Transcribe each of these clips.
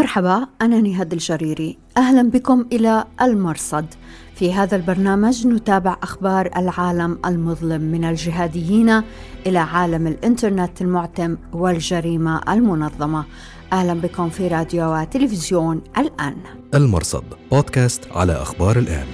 مرحبا أنا نهاد الجريري. أهلا بكم إلى المرصد. في هذا البرنامج نتابع أخبار العالم المظلم من الجهاديين إلى عالم الإنترنت المعتم والجريمة المنظمة. أهلا بكم في راديو وتلفزيون الآن. المرصد بودكاست على أخبار الآن.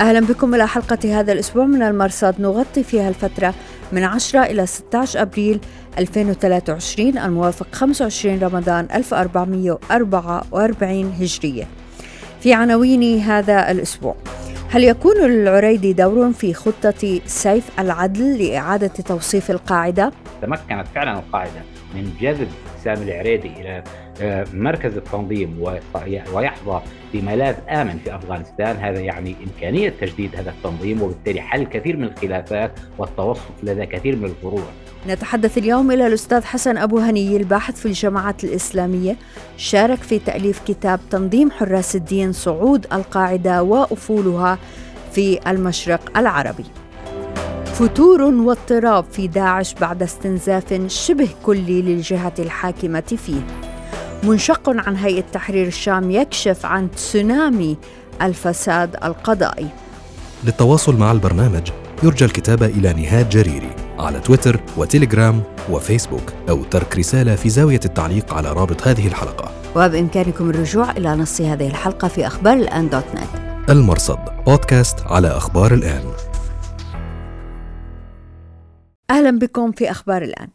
أهلا بكم إلى حلقة هذا الأسبوع من المرصد. نغطي فيها الفترة من 10 إلى 16 أبريل 2023 الموافق 25 رمضان 1444 هجرية في عناوين هذا الأسبوع هل يكون للعريدي دور في خطة سيف العدل لإعادة توصيف القاعدة؟ تمكنت فعلا القاعدة من جذب سامي العريدي إلى مركز التنظيم ويحظى بملاذ آمن في أفغانستان. هذا يعني إمكانية تجديد هذا التنظيم وبالتالي حل كثير من الخلافات والتوسط لدى كثير من الفروع. نتحدث اليوم إلى الأستاذ حسن أبو هني الباحث في الجماعات الإسلامية شارك في تأليف كتاب تنظيم حراس الدين صعود القاعدة وأفولها في المشرق العربي. فتور واضطراب في داعش بعد استنزاف شبه كلي للجهة الحاكمة فيه. منشق عن هيئة تحرير الشام يكشف عن تسونامي الفساد القضائي. للتواصل مع البرنامج يرجى الكتابة إلى نهاد جريري على تويتر وتليجرام وفيسبوك أو ترك رسالة في زاوية التعليق على رابط هذه الحلقة. وبإمكانكم الرجوع إلى نص هذه الحلقة في أخبار الآن دوت نت. المرصد بودكاست على أخبار الآن. أهلا بكم في أخبار الآن.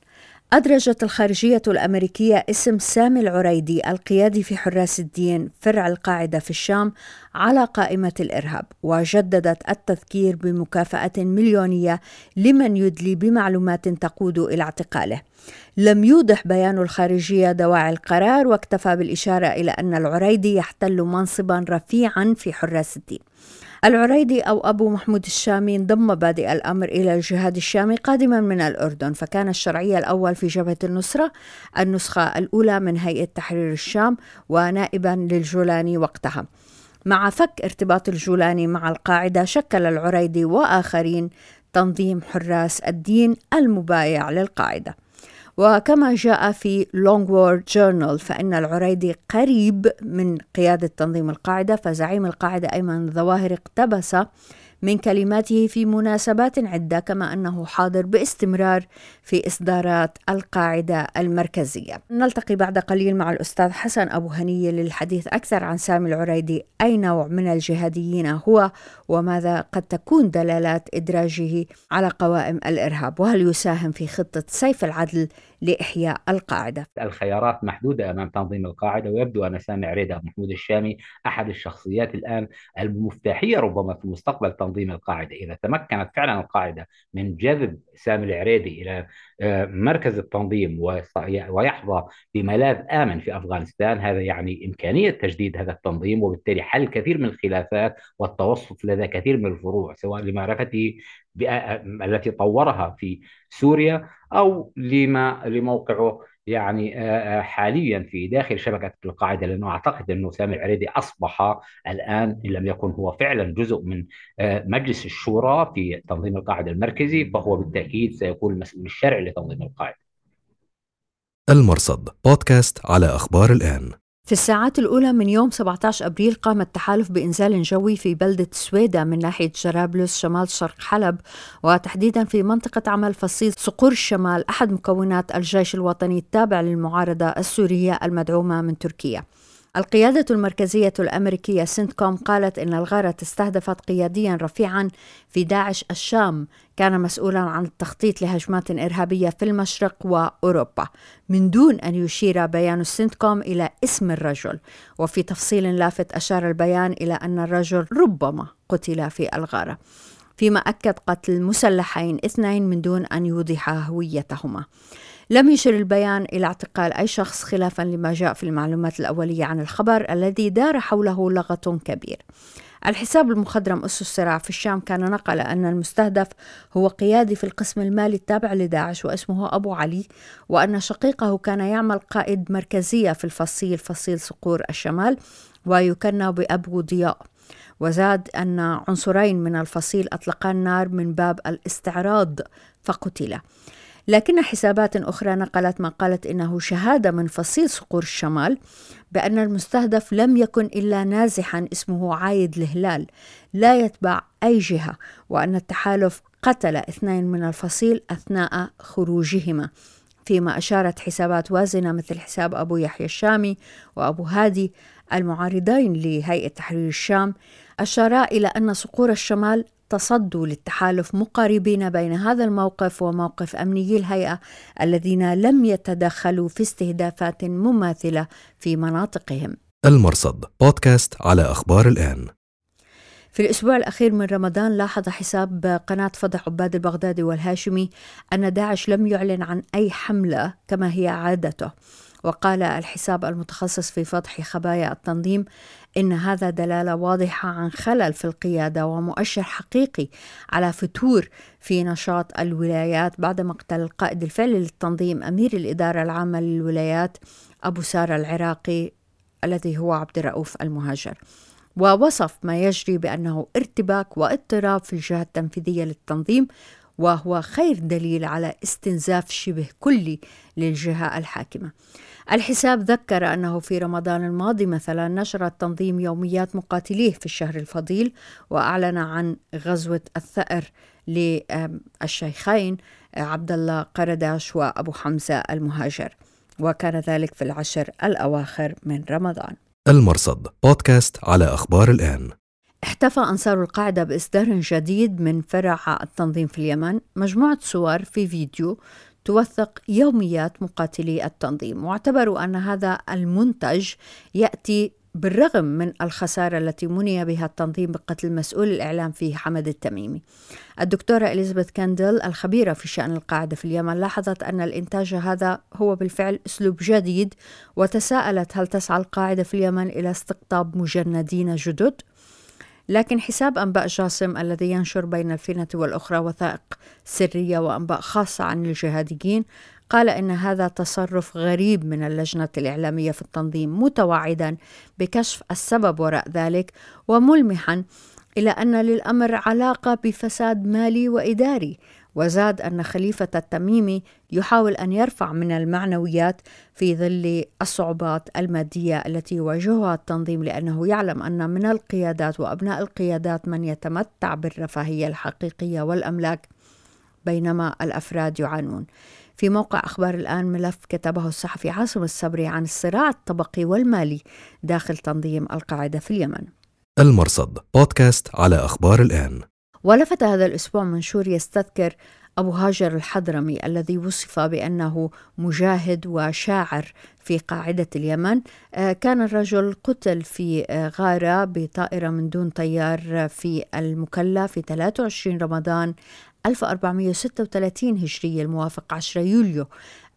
أدرجت الخارجية الأمريكية اسم سامي العريدي القيادي في حراس الدين فرع القاعدة في الشام على قائمة الإرهاب وجددت التذكير بمكافأة مليونية لمن يدلي بمعلومات تقود إلى اعتقاله. لم يوضح بيان الخارجية دواعي القرار واكتفى بالإشارة إلى أن العريدي يحتل منصبا رفيعا في حراس الدين. العريدي أو أبو محمود الشامي انضم بادئ الأمر إلى الجهاد الشامي قادما من الأردن فكان الشرعي الأول في جبهة النصرة النسخة الأولى من هيئة تحرير الشام ونائبا للجولاني وقتها. مع فك ارتباط الجولاني مع القاعدة شكل العريدي وآخرين تنظيم حراس الدين المبايع للقاعدة. وكما جاء في لونج وورد جورنال فإن العريدي قريب من قيادة تنظيم القاعدة فزعيم القاعدة أيمن الظواهر اقتبس من كلماته في مناسبات عدة كما أنه حاضر باستمرار في إصدارات القاعدة المركزية. نلتقي بعد قليل مع الأستاذ حسن أبو هنية للحديث أكثر عن سامي العريدي أي نوع من الجهاديين هو؟ وماذا قد تكون دلالات إدراجه على قوائم الإرهاب؟ وهل يساهم في خطة سيف العدل لإحياء القاعدة؟ الخيارات محدودة أمام تنظيم القاعدة ويبدو أن سامي عريدة محمود الشامي أحد الشخصيات الآن المفتاحية ربما في مستقبل تنظيم القاعدة. إذا تمكنت فعلا القاعدة من جذب سامي العريدي إلى آه، مركز التنظيم ويحظى بملاذ آمن في أفغانستان هذا يعني إمكانية تجديد هذا التنظيم وبالتالي حل كثير من الخلافات والتوسط لدى كثير من الفروع سواء لمعرفته التي طورها في سوريا أو لما لموقعه يعني حاليا في داخل شبكة القاعدة لأنه أعتقد أنه سامي العريدي أصبح الآن إن لم يكن هو فعلا جزء من مجلس الشورى في تنظيم القاعدة المركزي فهو بالتأكيد سيكون المسؤول الشرعي لتنظيم القاعدة. المرصد بودكاست على أخبار الآن. في الساعات الأولى من يوم 17 أبريل قام التحالف بإنزال جوي في بلدة سويدا من ناحية جرابلس شمال شرق حلب وتحديدا في منطقة عمل فصيل صقور الشمال أحد مكونات الجيش الوطني التابع للمعارضة السورية المدعومة من تركيا. القيادة المركزية الأمريكية سنتكوم قالت إن الغارة استهدفت قياديا رفيعا في داعش الشام. كان مسؤولا عن التخطيط لهجمات إرهابية في المشرق وأوروبا. من دون أن يشير بيان السنتكوم إلى اسم الرجل. وفي تفصيل لافت أشار البيان إلى أن الرجل ربما قتل في الغارة. فيما أكد قتل مسلحين اثنين من دون أن يوضح هويتهما. لم يشر البيان إلى اعتقال أي شخص خلافا لما جاء في المعلومات الأولية عن الخبر الذي دار حوله لغط كبير. الحساب المخضرم أس الصراع في الشام كان نقل أن المستهدف هو قيادي في القسم المالي التابع لداعش واسمه أبو علي وأن شقيقه كان يعمل قائد مركزية في الفصيل فصيل صقور الشمال ويكنى بأبو ضياء. وزاد أن عنصرين من الفصيل أطلقا النار من باب الاستعراض فقتلا. لكن حسابات أخرى نقلت ما قالت إنه شهادة من فصيل صقور الشمال بأن المستهدف لم يكن إلا نازحا اسمه عايد الهلال لا يتبع أي جهة وأن التحالف قتل اثنين من الفصيل أثناء خروجهما. فيما أشارت حسابات وازنة مثل حساب أبو يحيى الشامي وأبو هادي المعارضين لهيئة تحرير الشام أشارا إلى أن صقور الشمال تصدوا للتحالف مقاربين بين هذا الموقف وموقف امنيي الهيئة الذين لم يتدخلوا في استهدافات مماثلة في مناطقهم. المرصد بودكاست على أخبار الآن. في الأسبوع الأخير من رمضان لاحظ حساب قناة فضح عباد البغدادي والهاشمي أن داعش لم يعلن عن أي حملة كما هي عادته وقال الحساب المتخصص في فضح خبايا التنظيم إن هذا دلالة واضحة عن خلل في القيادة ومؤشر حقيقي على فتور في نشاط الولايات بعد مقتل القائد الفعلي للتنظيم أمير الإدارة العامة للولايات أبو سارة العراقي الذي هو عبد الرؤوف المهاجر. ووصف ما يجري بأنه ارتباك واضطراب في الجهة التنفيذية للتنظيم وهو خير دليل على استنزاف شبه كلي للجهة الحاكمة. الحساب ذكر أنه في رمضان الماضي مثلا نشر التنظيم يوميات مقاتليه في الشهر الفضيل وأعلن عن غزوة الثأر للشيخين عبد الله قرداش وأبو حمزة المهاجر. وكان ذلك في العشر الأواخر من رمضان. المرصد بودكاست على أخبار الآن. احتفى أنصار القاعدة بإصدار جديد من فرع التنظيم في اليمن مجموعة صور في فيديو توثق يوميات مقاتلي التنظيم واعتبروا أن هذا المنتج يأتي بالرغم من الخسارة التي مني بها التنظيم بقتل مسؤول الإعلام فيه حمد التميمي الدكتورة إليزابيث كاندل الخبيرة في شأن القاعدة في اليمن لاحظت أن الإنتاج هذا هو بالفعل أسلوب جديد وتساءلت هل تسعى القاعدة في اليمن إلى استقطاب مجندين جدد؟ لكن حساب أنباء جاسم الذي ينشر بين الفينة والأخرى وثائق سرية وأنباء خاصة عن الجهاديين قال إن هذا تصرف غريب من اللجنة الإعلامية في التنظيم متوعدا بكشف السبب وراء ذلك وملمحا إلى أن للأمر علاقة بفساد مالي وإداري. وزاد أن خليفة التميمي يحاول أن يرفع من المعنويات في ظل الصعوبات المادية التي يواجهها التنظيم لأنه يعلم أن من القيادات وأبناء القيادات من يتمتع بالرفاهية الحقيقية والأملاك بينما الأفراد يعانون. في موقع أخبار الآن ملف كتبه الصحفي عاصم الصبري عن الصراع الطبقي والمالي داخل تنظيم القاعدة في اليمن. المرصد بودكاست على أخبار الآن. ولفت هذا الأسبوع منشور يستذكر أبو هاجر الحضرمي الذي وصف بأنه مجاهد وشاعر في قاعدة اليمن. آه، كان الرجل قتل في آه، غارة بطائرة من دون طيار في المكلا في 23 رمضان 1436 هجرية الموافق 10 يوليو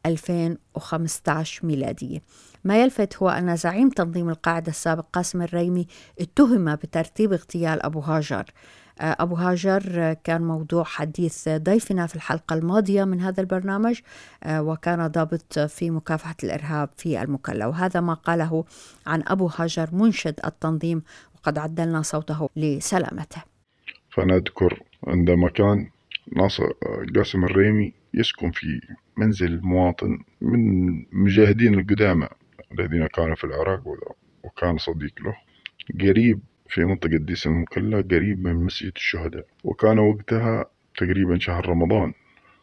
2015 ميلادية ما يلفت هو أن زعيم تنظيم القاعدة السابق قاسم الريمي اتهم بترتيب اغتيال أبو هاجر. آه، أبو هاجر كان موضوع حديث ضيفنا في الحلقة الماضية من هذا البرنامج آه، وكان ضابط في مكافحة الإرهاب في المكلا. وهذا ما قاله عن أبو هاجر منشد التنظيم وقد عدلنا صوته لسلامته. فنذكر عندما كان ناصر قاسم الريمي يسكن في منزل مواطن من مجاهدين القدامى الذين كانوا في العراق وكان صديق له. قريب في منطقة ديس المكلا قريب من مسجد الشهداء وكان وقتها تقريبا شهر رمضان.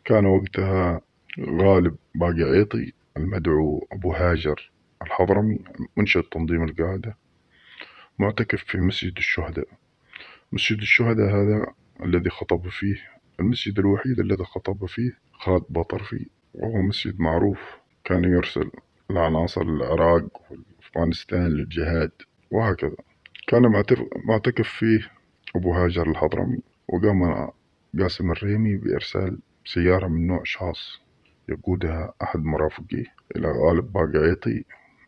كان وقتها غالب باقي عيطي المدعو أبو هاجر الحضرمي منشد تنظيم القاعدة معتكف في مسجد الشهداء. مسجد الشهداء هذا الذي خطب فيه المسجد الوحيد الذي خطب فيه خالد بطرفي وهو مسجد معروف. كان يرسل لعناصر العراق وأفغانستان للجهاد وهكذا. كان معتكف فيه أبو هاجر الحضرمي وقام قاسم الريمي بإرسال سيارة من نوع شاص يقودها أحد مرافقيه إلى غالب باقعيطي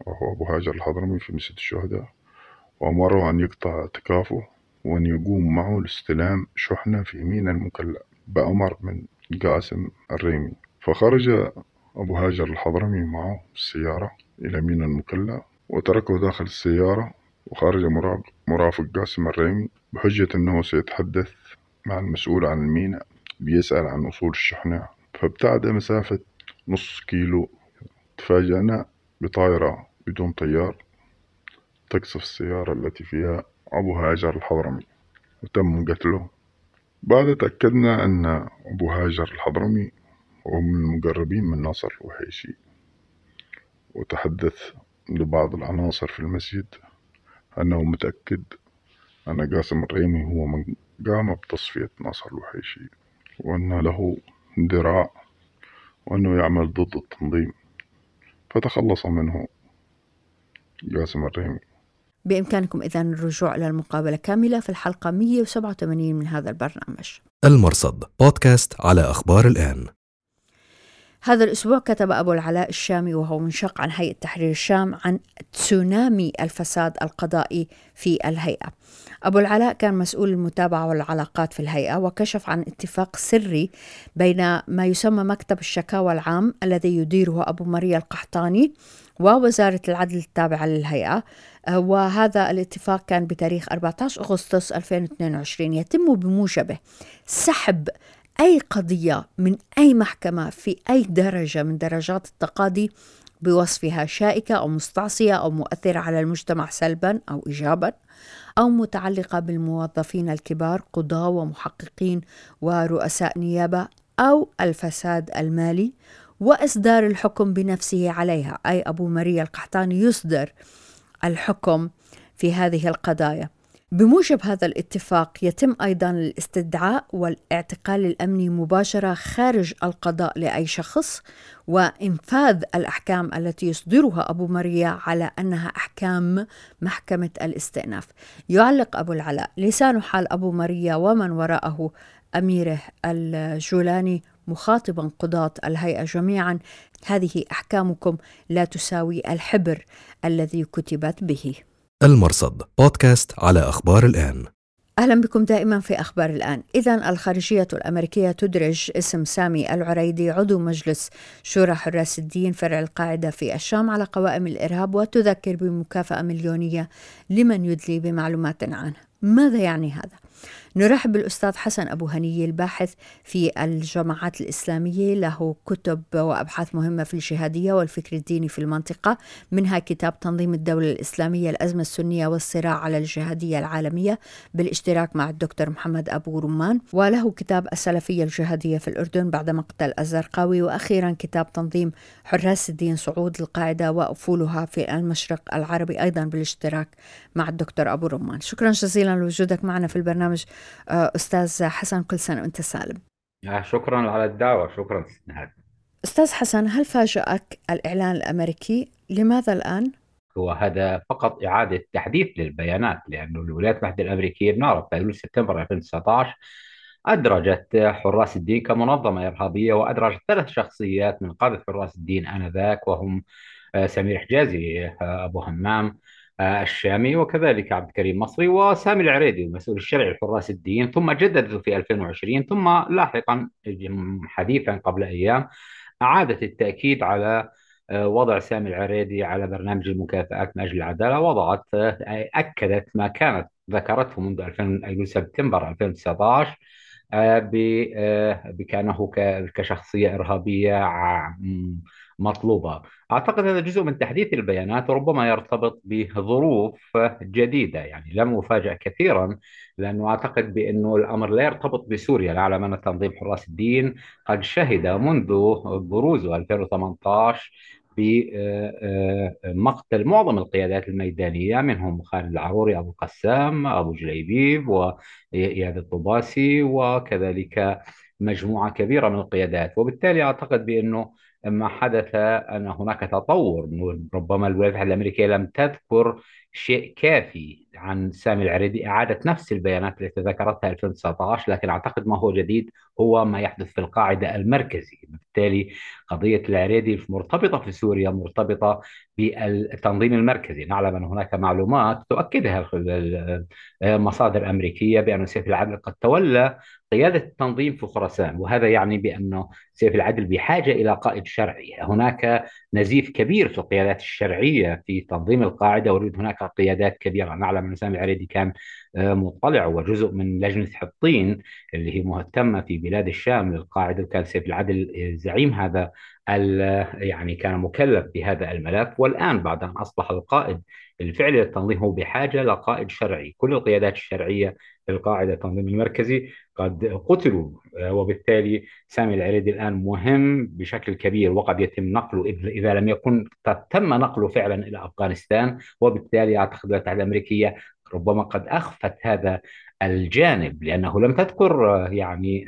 وهو أبو هاجر الحضرمي في مسجد الشهداء وأمره أن يقطع اعتكافه وأن يقوم معه لاستلام شحنة في ميناء المكلا بأمر من قاسم الريمي. فخرج أبو هاجر الحضرمي معه السيارة إلى ميناء المكلا وتركه داخل السيارة وخرج مرافق قاسم الريمي بحجة أنه سيتحدث مع المسؤول عن الميناء بيسأل عن وصول الشحنة فابتعد مسافة نص كيلو. تفاجأنا بطائرة بدون طيار تقصف السيارة التي فيها أبو هاجر الحضرمي وتم قتله. بعد تأكدنا أن أبو هاجر الحضرمي هو من المقربين من ناصر الوحيشي. وتحدث لبعض العناصر في المسجد. أنه متأكد أن قاسم الريمي هو من قام بتصفية ناصر الوحيشي وأن له ذراع وأنه يعمل ضد التنظيم. فتخلص منه قاسم الريمي. بإمكانكم إذا الرجوع إلى المقابلة كاملة في الحلقة 187 من هذا البرنامج. المرصد بودكاست على أخبار الآن. هذا الأسبوع كتب أبو العلاء الشامي وهو منشق عن هيئة تحرير الشام عن تسونامي الفساد القضائي في الهيئة. أبو العلاء كان مسؤول المتابعة والعلاقات في الهيئة وكشف عن اتفاق سري بين ما يسمى مكتب الشكاوى العام الذي يديره أبو مريا القحطاني ووزارة العدل التابعة للهيئة. وهذا الاتفاق كان بتاريخ 14 أغسطس 2022 يتم بموجبه سحب أي قضية من أي محكمة في أي درجة من درجات التقاضي بوصفها شائكة أو مستعصية أو مؤثرة على المجتمع سلبا أو إيجابا أو متعلقة بالموظفين الكبار قضاة ومحققين ورؤساء نيابة أو الفساد المالي وإصدار الحكم بنفسه عليها. أي أبو مريا القحطاني يصدر الحكم في هذه القضايا. بموجب هذا الاتفاق يتم أيضا الاستدعاء والاعتقال الأمني مباشرة خارج القضاء لأي شخص وإنفاذ الأحكام التي يصدرها أبو مريا على أنها أحكام محكمة الاستئناف. يعلق أبو العلاء لسان حال أبو مريا ومن وراءه أميره الجولاني مخاطبا قضاة الهيئة جميعا هذه أحكامكم لا تساوي الحبر الذي كتبت به. المرصد بودكاست على أخبار الآن. أهلا بكم دائما في أخبار الآن. إذا الخارجية الأمريكية تدرج اسم سامي العريدي عضو مجلس شورى حراس الدين فرع القاعدة في الشام على قوائم الإرهاب وتذكر بمكافأة مليونية لمن يدلي بمعلومات عنه. ماذا يعني هذا؟ نرحب بالأستاذ حسن أبو هنية الباحث في الجماعات الإسلامية. له كتب وأبحاث مهمة في الجهادية والفكر الديني في المنطقة منها كتاب تنظيم الدولة الإسلامية الأزمة السنية والصراع على الجهادية العالمية بالاشتراك مع الدكتور محمد أبو رمان. وله كتاب السلفية الجهادية في الأردن بعد مقتل الزرقاوي. وأخيرا كتاب تنظيم حراس الدين صعود القاعدة وأفولها في المشرق العربي أيضا بالاشتراك مع الدكتور أبو رمان. شكرا جزيلا لوجودك معنا في البرنامج. أستاذ حسن كل سنة وأنت سالم شكرا على الدعوة شكرا أستاذ حسن هل فاجأك الإعلان الأمريكي؟ لماذا الآن؟ هو هذا فقط إعادة تحديث للبيانات لأنه الولايات المتحدة الأمريكية بنعرف في سبتمبر 2019 أدرجت حراس الدين كمنظمة إرهابية وأدرجت ثلاث شخصيات من قادة حراس الدين آنذاك وهم آه، سمير حجازي آه، أبو همام آه، الشامي وكذلك عبد الكريم مصري وسامي العريدي المسؤول الشرعي لحراس الدين ثم جددته في 2020 ثم لاحقا حديثا قبل أيام أعادت التأكيد على آه، وضع سامي العريدي على برنامج المكافآت من أجل العدالة وضعت آه، أكدت ما كانت ذكرته منذ 2000 سبتمبر 2019 بكأنه كشخصية إرهابية مطلوبة. أعتقد هذا جزء من تحديث البيانات وربما يرتبط بظروف جديدة يعني لم أفاجأ كثيرا لأنه أعتقد بأنه الأمر لا يرتبط بسوريا. نعلم أن تنظيم حراس الدين. قد شهد منذ بروزه 2018 بمقتل معظم القيادات الميدانية منهم خالد العروري أبو قسام أبو جليبيب وإياد الطباسي وكذلك مجموعة كبيرة من القيادات. وبالتالي أعتقد بأنه ما حدث أن هناك تطور ربما الولايات المتحدة الأمريكية لم تذكر شيء كافي. عن سامي العريدي إعادة نفس البيانات التي ذكرتها 2019 لكن أعتقد ما هو جديد هو ما يحدث في القاعدة المركزي بالتالي قضية العريدي مرتبطة في سوريا مرتبطة بالتنظيم المركزي. نعلم أن هناك معلومات تؤكدها مصادر أمريكية بأن سيف العدل قد تولى قيادة التنظيم في خراسان وهذا يعني بأنه سيف العدل بحاجة إلى قائد شرعي. هناك نزيف كبير في القيادات الشرعية في تنظيم القاعدة ويريد هناك قيادات كبيرة. نعلم أن سامي العريدي كان آه، مطلع وجزء من لجنة حطين اللي هي مهتمة في بلاد الشام للقاعدة وكان سيف العدل زعيم هذا يعني كان مكلف بهذا الملف والآن بعد أن أصبح القائد الفعلي للتنظيم هو بحاجة لقائد شرعي. كل القيادات الشرعية للقاعدة التنظيم المركزي قد قتلوا آه، وبالتالي سامي العريدي الآن مهم بشكل كبير وقد يتم نقله إذا لم يكن قد تم نقله فعلا إلى أفغانستان وبالتالي أعتقد الولايات الأمريكية ربما قد أخفت هذا الجانب لأنه لم تذكر يعني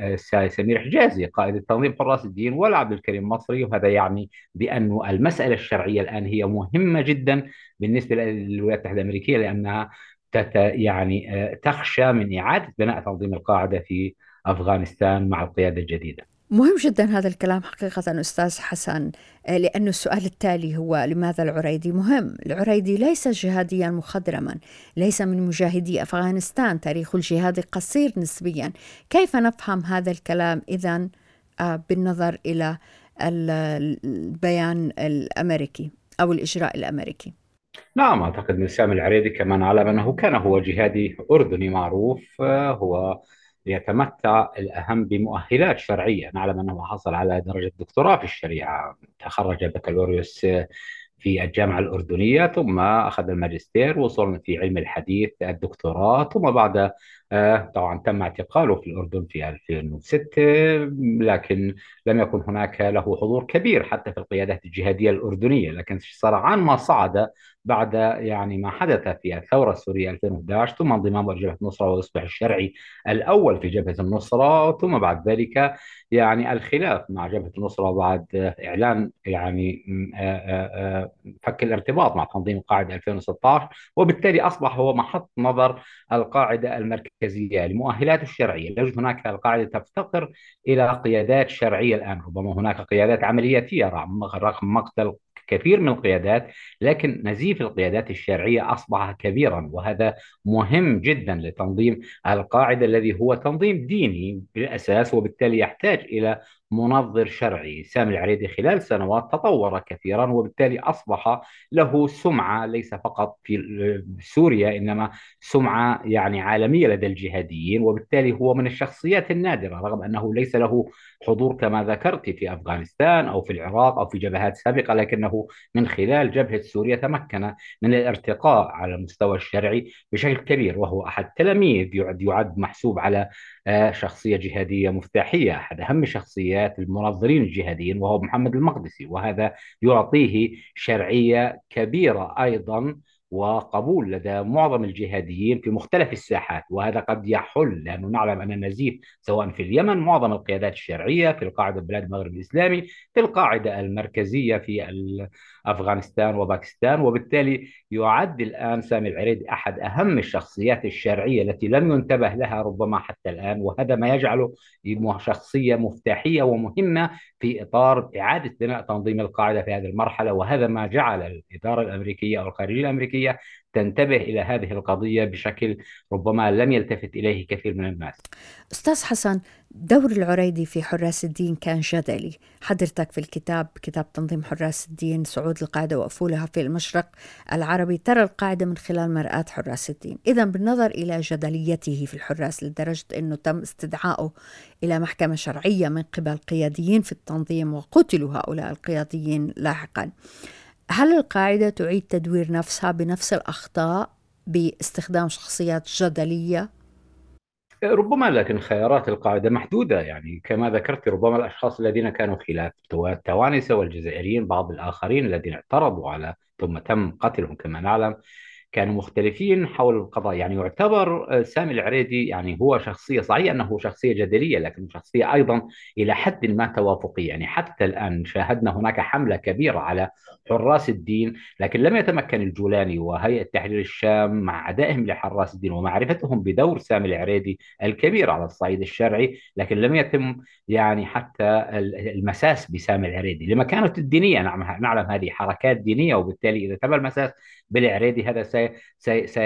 سمير حجازي قائد التنظيم حراس الدين ولا عبد الكريم مصري وهذا يعني بأن المسألة الشرعية الآن هي مهمة جدا بالنسبة للولايات المتحدة الأمريكية لأنها تت يعني آه، تخشى من إعادة بناء تنظيم القاعدة في أفغانستان مع القيادة الجديدة. مهم جدا هذا الكلام حقيقة أستاذ حسن آه، لأن السؤال التالي هو لماذا العريدي مهم؟ العريدي ليس جهاديا مخضرما ليس من مجاهدي أفغانستان تاريخ الجهاد قصير نسبيا كيف نفهم هذا الكلام إذا آه، بالنظر إلى البيان الأمريكي أو الإجراء الأمريكي نعم أعتقد أن سامي العريدي كمان علم أنه كان هو جهادي أردني معروف آه، هو يتمتع الأهم بمؤهلات شرعية. نعلم أنه حصل على درجة دكتوراه في الشريعة. تخرج بكالوريوس في الجامعة الأردنية ثم أخذ الماجستير وصل في علم الحديث الدكتوراه ثم بعد طبعا تم اعتقاله في الأردن في 2006 لكن لم يكن هناك له حضور كبير حتى في القيادات الجهادية الأردنية. لكن سرعان ما صعد بعد يعني ما حدث في الثورة السورية 2011 ثم انضمامه لجبهة النصرة ويصبح الشرعي الأول في جبهة النصرة ثم بعد ذلك يعني الخلاف مع جبهة النصرة بعد إعلان يعني آه، آه، آه، فك الارتباط مع تنظيم القاعدة 2016 وبالتالي أصبح هو محط نظر القاعدة المركزية. لمؤهلاته الشرعية. لا يوجد هناك القاعدة تفتقر إلى قيادات شرعية الآن. ربما هناك قيادات عملياتية رغم مقتل كثير من القيادات لكن نزيف القيادات الشرعية أصبح كبيرا وهذا مهم جدا لتنظيم القاعدة الذي هو تنظيم ديني بالأساس وبالتالي يحتاج إلى منظر شرعي سامي العريدي خلال سنوات تطور كثيرا وبالتالي أصبح له سمعة ليس فقط في سوريا إنما سمعة يعني عالمية لدى الجهاديين وبالتالي هو من الشخصيات النادرة رغم أنه ليس له حضور كما ذكرت في أفغانستان أو في العراق أو في جبهات سابقة لكنه من خلال جبهة سوريا تمكن من الارتقاء على المستوى الشرعي بشكل كبير وهو أحد تلاميذ يعد, محسوب على آه، شخصية جهادية مفتاحية أحد أهم شخصيات المنظرين الجهاديين وهو محمد المقدسي وهذا يعطيه شرعية كبيرة أيضا وقبول لدى معظم الجهاديين في مختلف الساحات وهذا قد يحل لأنه نعلم أن النزيف سواء في اليمن معظم القيادات الشرعية في القاعدة بلاد المغرب الإسلامي في القاعدة المركزية في أفغانستان وباكستان وبالتالي يعد الآن سامي العريدي أحد أهم الشخصيات الشرعية التي لم ينتبه لها ربما حتى الآن وهذا ما يجعله شخصية مفتاحية ومهمة في إطار إعادة بناء تنظيم القاعدة في هذه المرحلة وهذا ما جعل الإدارة الأمريكية أو الخارجية الأمريكية تنتبه إلى هذه القضية بشكل ربما لم يلتفت إليه كثير من الناس. أستاذ حسن دور العريدي في حراس الدين كان جدلي. حضرتك في الكتاب كتاب تنظيم حراس الدين صعود القاعدة وأفولها في المشرق العربي ترى القاعدة من خلال مرآة حراس الدين. إذا بالنظر إلى جدليته في الحراس لدرجة أنه تم استدعائه إلى محكمة شرعية من قبل قياديين في التنظيم وقتلوا هؤلاء القياديين لاحقا. هل القاعدة تعيد تدوير نفسها بنفس الأخطاء باستخدام شخصيات جدلية؟ ربما لكن خيارات القاعدة محدودة يعني كما ذكرت ربما الأشخاص الذين كانوا خلاف التوانسة والجزائريين بعض الآخرين الذين اعترضوا على ثم تم قتلهم كما نعلم كانوا مختلفين حول القضاء يعني يعتبر آه، سامي العريدي يعني هو شخصية صحيح أنه شخصية جدلية لكن شخصية أيضا إلى حد ما توافقية. يعني حتى الآن شاهدنا هناك حملة كبيرة على حراس الدين لكن لم يتمكن الجولاني وهيئة تحرير الشام مع عدائهم لحراس الدين ومعرفتهم بدور سامي العريدي الكبير على الصعيد الشرعي لكن لم يتم يعني حتى المساس بسامي العريدي لمكانته الدينية نعلم هذه حركات دينية وبالتالي إذا تم المساس بالعريدي هذا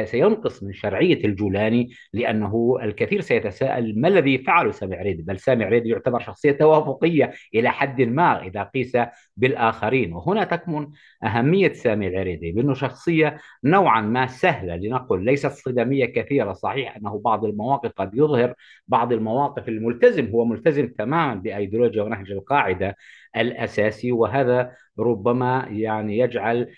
سينقص من شرعية الجولاني لأنه الكثير سيتساءل ما الذي فعله سامي عريدي بل سامي عريدي يعتبر شخصية توافقية إلى حد ما إذا قيس بالآخرين. وهنا تكمن أهمية سامي العريدي بأنه شخصية نوعا ما سهلة لنقل ليست صدامية كثيرة. صحيح أنه بعض المواقف قد يظهر بعض المواقف الملتزم هو ملتزم تماما بأيديولوجيا ونهج القاعدة الأساسي وهذا ربما يعني يجعل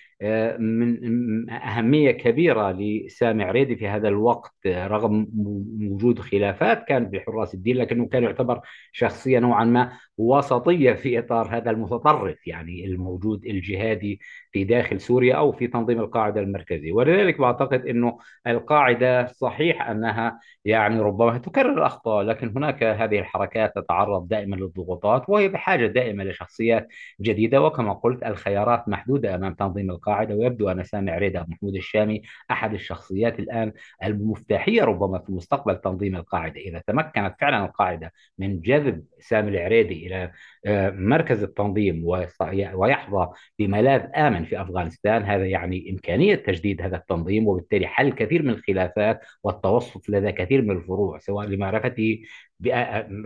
من أهمية كبيرة لسامي عريدي في هذا الوقت رغم وجود خلافات كانت بحراس الدين لكنه كان يعتبر شخصية نوعا ما وسطية في إطار هذا المتطرف يعني الموجود الجهادي في داخل سوريا أو في تنظيم القاعدة المركزي ولذلك بعتقد أنه القاعدة صحيح أنها يعني ربما تكرر الأخطاء لكن هناك هذه الحركات تتعرض دائما للضغوطات وهي بحاجة دائما لشخصيات جديدة وكما قلت الخيارات محدودة أمام تنظيم القاعدة. ويبدو أن سامي عريدة محمود الشامي أحد الشخصيات الآن المفتاحية ربما في مستقبل تنظيم القاعدة. إذا تمكنت فعلا القاعدة من جذب سامي العريدي إلى آه، مركز التنظيم ويحظى بملاذ آمن في أفغانستان هذا يعني إمكانية تجديد هذا التنظيم وبالتالي حل كثير من الخلافات والتوسط لدى كثير من الفروع سواء لمعرفته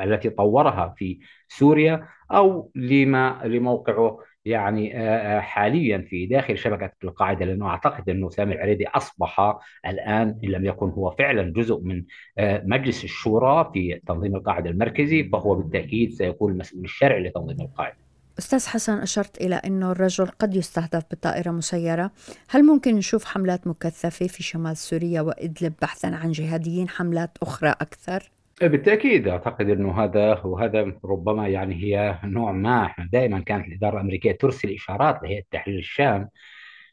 التي طورها في سوريا أو لما لموقعه يعني آه، آه، حاليا في داخل شبكة القاعدة لأنه أعتقد أنه سامي العريدي أصبح الآن إن لم يكن هو فعلا جزء من آه، مجلس الشورى في تنظيم القاعدة المركزي فهو بالتأكيد سيكون المسؤول الشرعي لتنظيم القاعدة أستاذ حسن أشرت إلى أنه الرجل قد يستهدف بطائرة مسيرة هل ممكن نشوف حملات مكثفة في شمال سوريا وإدلب بحثا عن جهاديين حملات أخرى أكثر؟ بالتأكيد أعتقد أنه هذا وهذا ربما يعني هي نوع ما دائما كانت الإدارة الأمريكية ترسل إشارات لهيئة تحرير الشام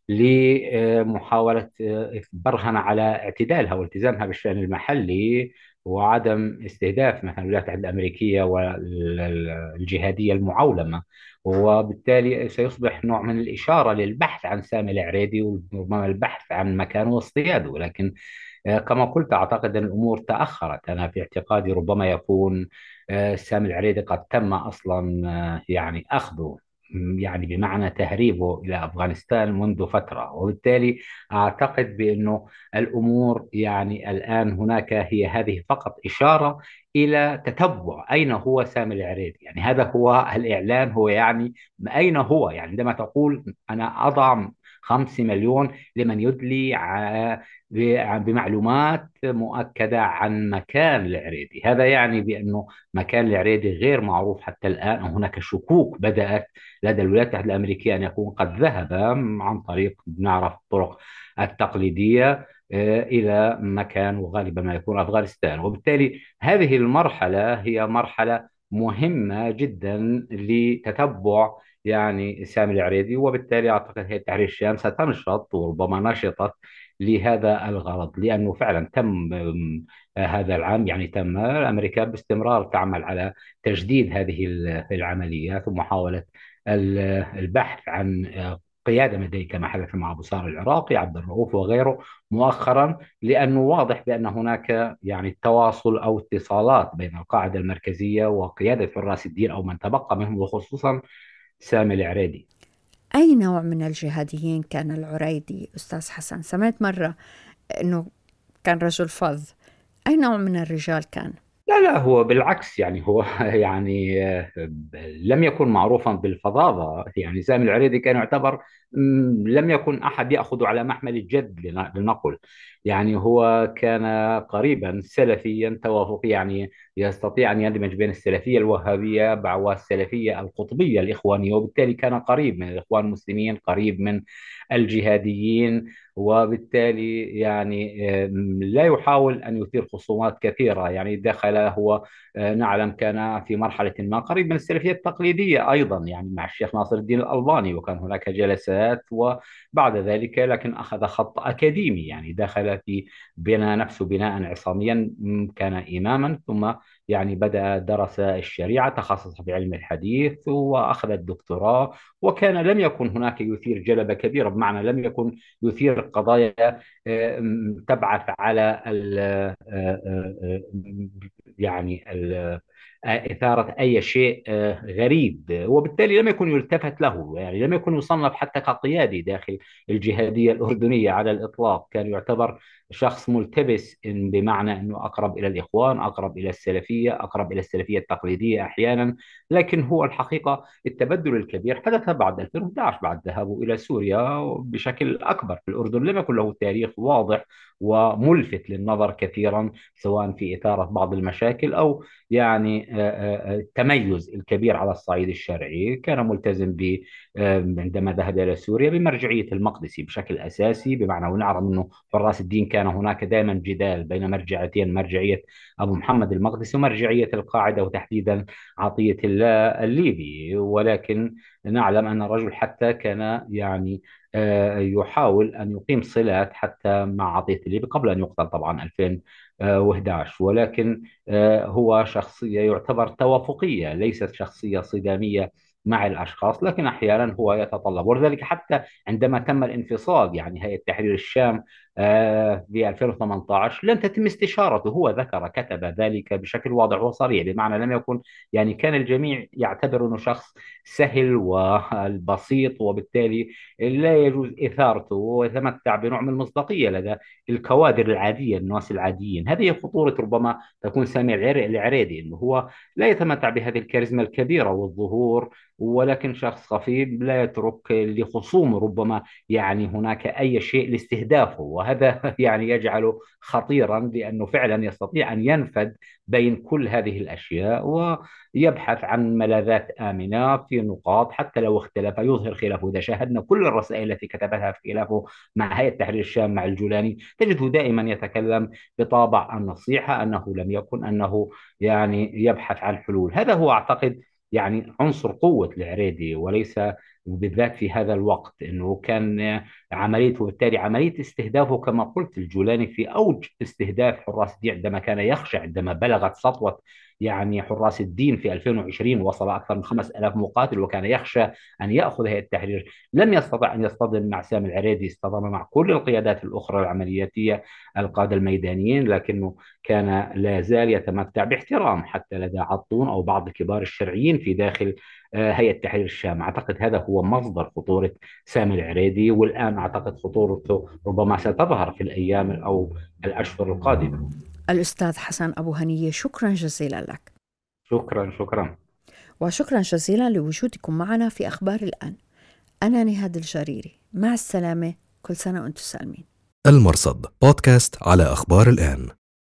لمحاولة برهنة على اعتدالها والتزامها بالشأن المحلي وعدم استهداف مثلا الولايات المتحدة الأمريكية والجهادية المعولمة وبالتالي سيصبح نوع من الإشارة للبحث عن سامي العريدي وربما البحث عن مكانه واصطياده. لكن كما قلت أعتقد أن الأمور تأخرت. أنا في اعتقادي ربما يكون آه، سامي العريدي قد تم أصلا آه، يعني أخذه يعني بمعنى تهريبه إلى أفغانستان منذ فترة. وبالتالي أعتقد بأنه الأمور يعني الآن هناك هي هذه فقط إشارة إلى تتبع. أين هو سامي العريدي يعني هذا هو الإعلان هو يعني أين هو؟ يعني عندما تقول أنا أضع خمس مليون لمن يدلي بمعلومات مؤكدة عن مكان العريدي هذا يعني بأنه مكان العريدي غير معروف حتى الآن هناك شكوك بدأت لدى الولايات المتحدة الأمريكية أن يكون قد ذهب عن طريق نعرف الطرق التقليدية آه، إلى مكان وغالبا ما يكون أفغانستان. وبالتالي هذه المرحلة هي مرحلة مهمة جدا لتتبع يعني سامي العريدي وبالتالي أعتقد هي تحرير الشام ستنشط وربما نشطت لهذا الغرض لأنه فعلا تم هذا العام يعني تم أمريكا باستمرار تعمل على تجديد هذه العمليات ومحاولة البحث عن قيادة مدنية كما حدث مع بصار العراقي عبد الرؤوف وغيره مؤخرا لأنه واضح بأن هناك يعني تواصل أو اتصالات بين القاعدة المركزية وقيادة حراس الدين أو من تبقى منهم وخصوصا سامي العريدي أي نوع من الجهاديين كان العريدي أستاذ حسن؟ سمعت مرة أنه كان رجل فظ. أي نوع من الرجال كان؟ لا لا هو بالعكس يعني هو يعني آه، لم يكن معروفا بالفظاظة. يعني سامي العريدي كان يعتبر لم يكن أحد يأخذ على محمل الجد لنقل. يعني هو كان قريبا سلفيا توافقيا يعني يستطيع أن يندمج بين السلفية الوهابية والسلفية القطبية الإخوانية وبالتالي كان قريب من الإخوان المسلمين قريب من الجهاديين. وبالتالي يعني لا يحاول أن يثير خصومات كثيرة. يعني دخل هو آه، نعلم كان في مرحلة ما قريب من السلفية التقليدية أيضا يعني مع الشيخ ناصر الدين الألباني وكان هناك جلسات وبعد ذلك لكن أخذ خط أكاديمي يعني دخل في بنى نفسه بناء عصاميا كان إماما ثم يعني بدأ درس الشريعة تخصص في علم الحديث وأخذ الدكتوراه وكان لم يكن هناك يثير جلبة كبيرة بمعنى لم يكن يثير قضايا تبعث على ال آه، آه، آه، يعني إثارة أي شيء غريب. وبالتالي لم يكن يلتفت له يعني لم يكن يصنف حتى كقيادي داخل الجهادية الأردنية على الإطلاق. كان يعتبر شخص ملتبس إن بمعنى أنه أقرب إلى الإخوان أقرب إلى السلفية أقرب إلى السلفية التقليدية أحيانا لكن هو الحقيقة التبدل الكبير حدث بعد 2011 بعد ذهابه إلى سوريا بشكل أكبر. الأردن لم يكن له تاريخ واضح وملفت للنظر كثيرا سواء في إثارة بعض المشاكل أو يعني التميز الكبير على الصعيد الشرعي. كان ملتزم ب عندما ذهب إلى سوريا بمرجعية المقدسي بشكل أساسي بمعنى ونعلم أنه حراس الدين كان هناك دائما جدال بين مرجعيتين مرجعية أبو محمد المقدسي ومرجعية القاعدة وتحديدا عطية الله الليبي. ولكن نعلم أن الرجل حتى كان يعني آه، يحاول أن يقيم صلات حتى مع عطية الليبي قبل أن يقتل طبعا 2011 ولكن آه، هو شخصية يعتبر توافقية ليست شخصية صدامية مع الأشخاص لكن أحيانا هو يتطلب. ولذلك حتى عندما تم الانفصال يعني هيئة تحرير الشام آه، في 2018 لم تتم استشارته. هو ذكر كتب ذلك بشكل واضح وصريح بمعنى لم يكن يعني كان الجميع يعتبر إنه شخص سهل والبسيط وبالتالي لا يجوز إثارته ويتمتع بنوع من المصداقية لدى الكوادر العادية الناس العاديين. هذه خطورة ربما تكون سامي العريدي إنه هو لا يتمتع بهذه الكاريزما الكبيرة والظهور ولكن شخص خفي لا يترك لخصومه ربما يعني هناك أي شيء لاستهدافه. وهذا يعني يجعله خطيرا لأنه فعلا يستطيع أن ينفذ بين كل هذه الأشياء ويبحث عن ملاذات آمنة في نقاط حتى لو اختلف يظهر خلافه. إذا شاهدنا كل الرسائل التي كتبتها في خلافه مع هيئة تحرير الشام مع الجولاني تجده دائما يتكلم بطابع النصيحة أنه لم يكن أنه يعني يبحث عن حلول. هذا هو أعتقد يعني عنصر قوة العريدي وليس بالذات في هذا الوقت إنه كان عملية وبالتالي عملية استهدافه كما قلت الجولاني في أوج استهداف حراس الدين عندما كان يخشى عندما بلغت سطوة يعني حراس الدين في 2020 وصل أكثر من 5000 مقاتل وكان يخشى أن يأخذ هيئة التحرير. لم يستطع أن يصطدم مع سامي العريدي اصطدم مع كل القيادات الأخرى العملياتية القادة الميدانيين لكنه كان لا زال يتمتع باحترام حتى لدى عطون أو بعض كبار الشرعيين في داخل آه، هيئة تحرير الشام. أعتقد هذا هو مصدر خطورة سامي العريدي والآن أعتقد خطورته ربما ستظهر في الأيام أو الأشهر القادمة. الأستاذ حسن أبو هنية شكرا جزيلا لك. شكرا شكرا. وشكرا جزيلا لوجودكم معنا في أخبار الآن. أنا نهاد الجريري. مع السلامة. كل سنة وأنتم سالمين. المرصد بودكاست على أخبار الآن.